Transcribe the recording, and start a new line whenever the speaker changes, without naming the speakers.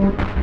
you